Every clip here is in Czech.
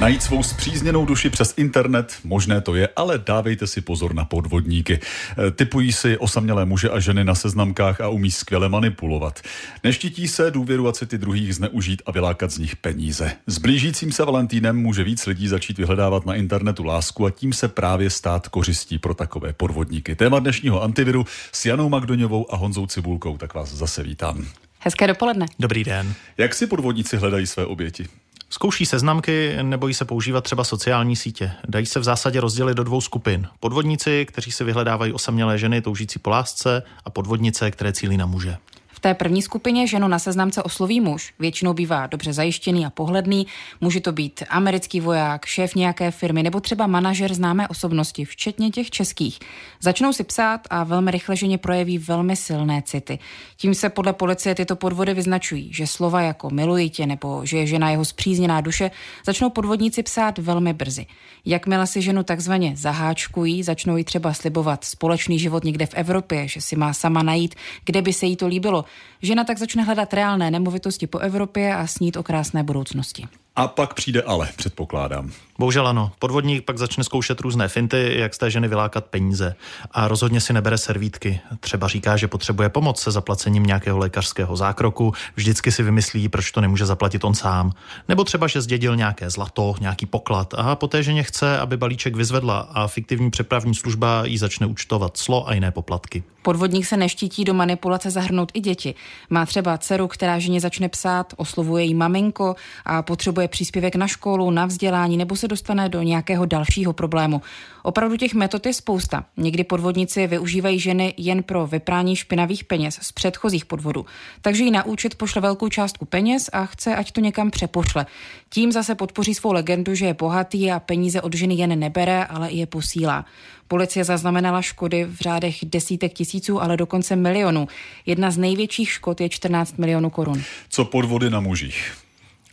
Najít svou zpřízněnou duši přes internet, možné to je, ale dávejte si pozor na podvodníky. E, typují si osamělé muže a ženy na seznamkách a umí skvěle manipulovat. Neštítí se důvěru city druhých zneužít a vylákat z nich peníze. S blížícím se Valentínem může víc lidí začít vyhledávat na internetu lásku a tím se právě stát kořistí pro takové podvodníky. Téma dnešního antiviru s Janou Magdoňovou a Honzou Cibulkou, tak vás zase vítám. Hezké dopoledne. Dobrý den. Jak si podvodníci hledají své oběti? Zkouší seznamky, nebojí se používat třeba sociální sítě. Dají se v zásadě rozdělit do dvou skupin. Podvodníci, kteří si vyhledávají osamělé ženy toužící po lásce a podvodnice, které cílí na muže. Té první skupině ženu na seznamce osloví muž. Většinou bývá dobře zajištěný a pohledný. Může to být americký voják, šéf nějaké firmy nebo třeba manažer známé osobnosti, včetně těch českých. Začnou si psát a velmi rychle ženě projeví velmi silné city. Tím se podle policie tyto podvody vyznačují, že slova jako miluji tě nebo že je žena jeho zpřízněná duše začnou podvodníci psát velmi brzy. Jakmile si ženu takzvaně zaháčkují, začnou jí třeba slibovat společný život někde v Evropě, že si má sama najít, kde by se jí to líbilo. Žena tak začne hledat reálné nemovitosti po Evropě a snít o krásné budoucnosti. A pak přijde ale, předpokládám. Bohužel ano. Podvodník pak začne zkoušet různé finty, jak z té ženy vylákat peníze. A rozhodně si nebere servítky. Třeba říká, že potřebuje pomoc se zaplacením nějakého lékařského zákroku, vždycky si vymyslí, proč to nemůže zaplatit on sám. Nebo třeba, že zdědil nějaké zlato, nějaký poklad a poté ženě chce, aby balíček vyzvedla a fiktivní přepravní služba jí začne účtovat slo a jiné poplatky. Podvodník se neštítí do manipulace zahrnout i děti. Má třeba dceru, která ženě začne psát, oslovuje jí maminko a potřebuje příspěvek na školu, na vzdělání nebo se dostane do nějakého dalšího problému. Opravdu těch metod je spousta. Někdy podvodníci využívají ženy jen pro vyprání špinavých peněz z předchozích podvodů. Takže jí na účet pošle velkou částku peněz a chce, ať to někam přepošle. Tím zase podpoří svou legendu, že je bohatý a peníze od ženy jen nebere, ale i je posílá. Policie zaznamenala škody v řádech desítek tisíců, ale dokonce milionů. Jedna z největších škod je 14 milionů korun. Co podvody na mužích?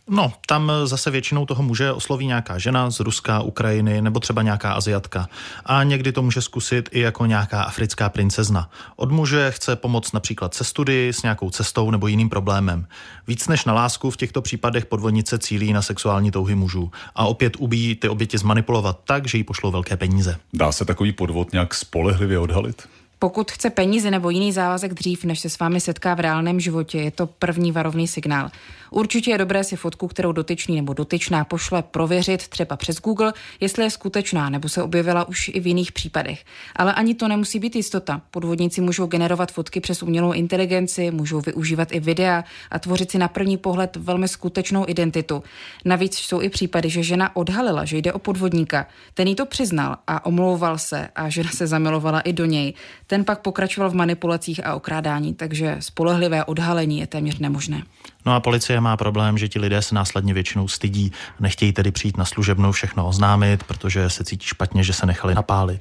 No, tam zase většinou toho muže osloví nějaká žena z Ruska, Ukrajiny nebo třeba nějaká Aziatka. A někdy to může zkusit i jako nějaká africká princezna. Od muže chce pomoct například se studii, s nějakou cestou nebo jiným problémem. Víc než na lásku v těchto případech podvodnice cílí na sexuální touhy mužů. A opět ubíjí ty oběti zmanipulovat tak, že jí pošlou velké peníze. Dá se takový podvod nějak spolehlivě odhalit? Pokud chce peníze nebo jiný závazek dřív, než se s vámi setká v reálném životě, je to první varovný signál. Určitě je dobré si fotku, kterou dotyčný nebo dotyčná pošle, prověřit třeba přes Google, jestli je skutečná nebo se objevila už i v jiných případech. Ale ani to nemusí být jistota. Podvodníci můžou generovat fotky přes umělou inteligenci, můžou využívat i videa a tvořit si na první pohled velmi skutečnou identitu. Navíc jsou i případy, že žena odhalila, že jde o podvodníka. Ten jí to přiznal a omlouval se a žena se zamilovala i do něj. Ten pak pokračoval v manipulacích a okrádání, takže spolehlivé odhalení je téměř nemožné. No a policie má problém, že ti lidé se následně většinou stydí, nechtějí tedy přijít na služebnou všechno oznámit, protože se cítí špatně, že se nechali napálit.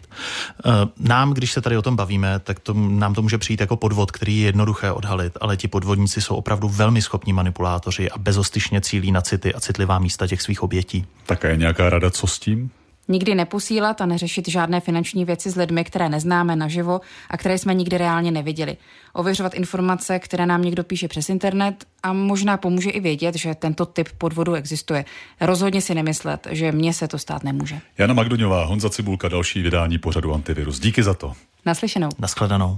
E, nám, když se tady o tom bavíme, tak to, nám to může přijít jako podvod, který je jednoduché odhalit, ale ti podvodníci jsou opravdu velmi schopní manipulátoři a bezostyšně cílí na city a citlivá místa těch svých obětí. Také nějaká rada, co s tím? Nikdy neposílat a neřešit žádné finanční věci s lidmi, které neznáme naživo a které jsme nikdy reálně neviděli. Ověřovat informace, které nám někdo píše přes internet a možná pomůže i vědět, že tento typ podvodu existuje. Rozhodně si nemyslet, že mně se to stát nemůže. Jana Magdoňová, Honza Cibulka, další vydání pořadu Antivirus. Díky za to. Naslyšenou. Naschledanou.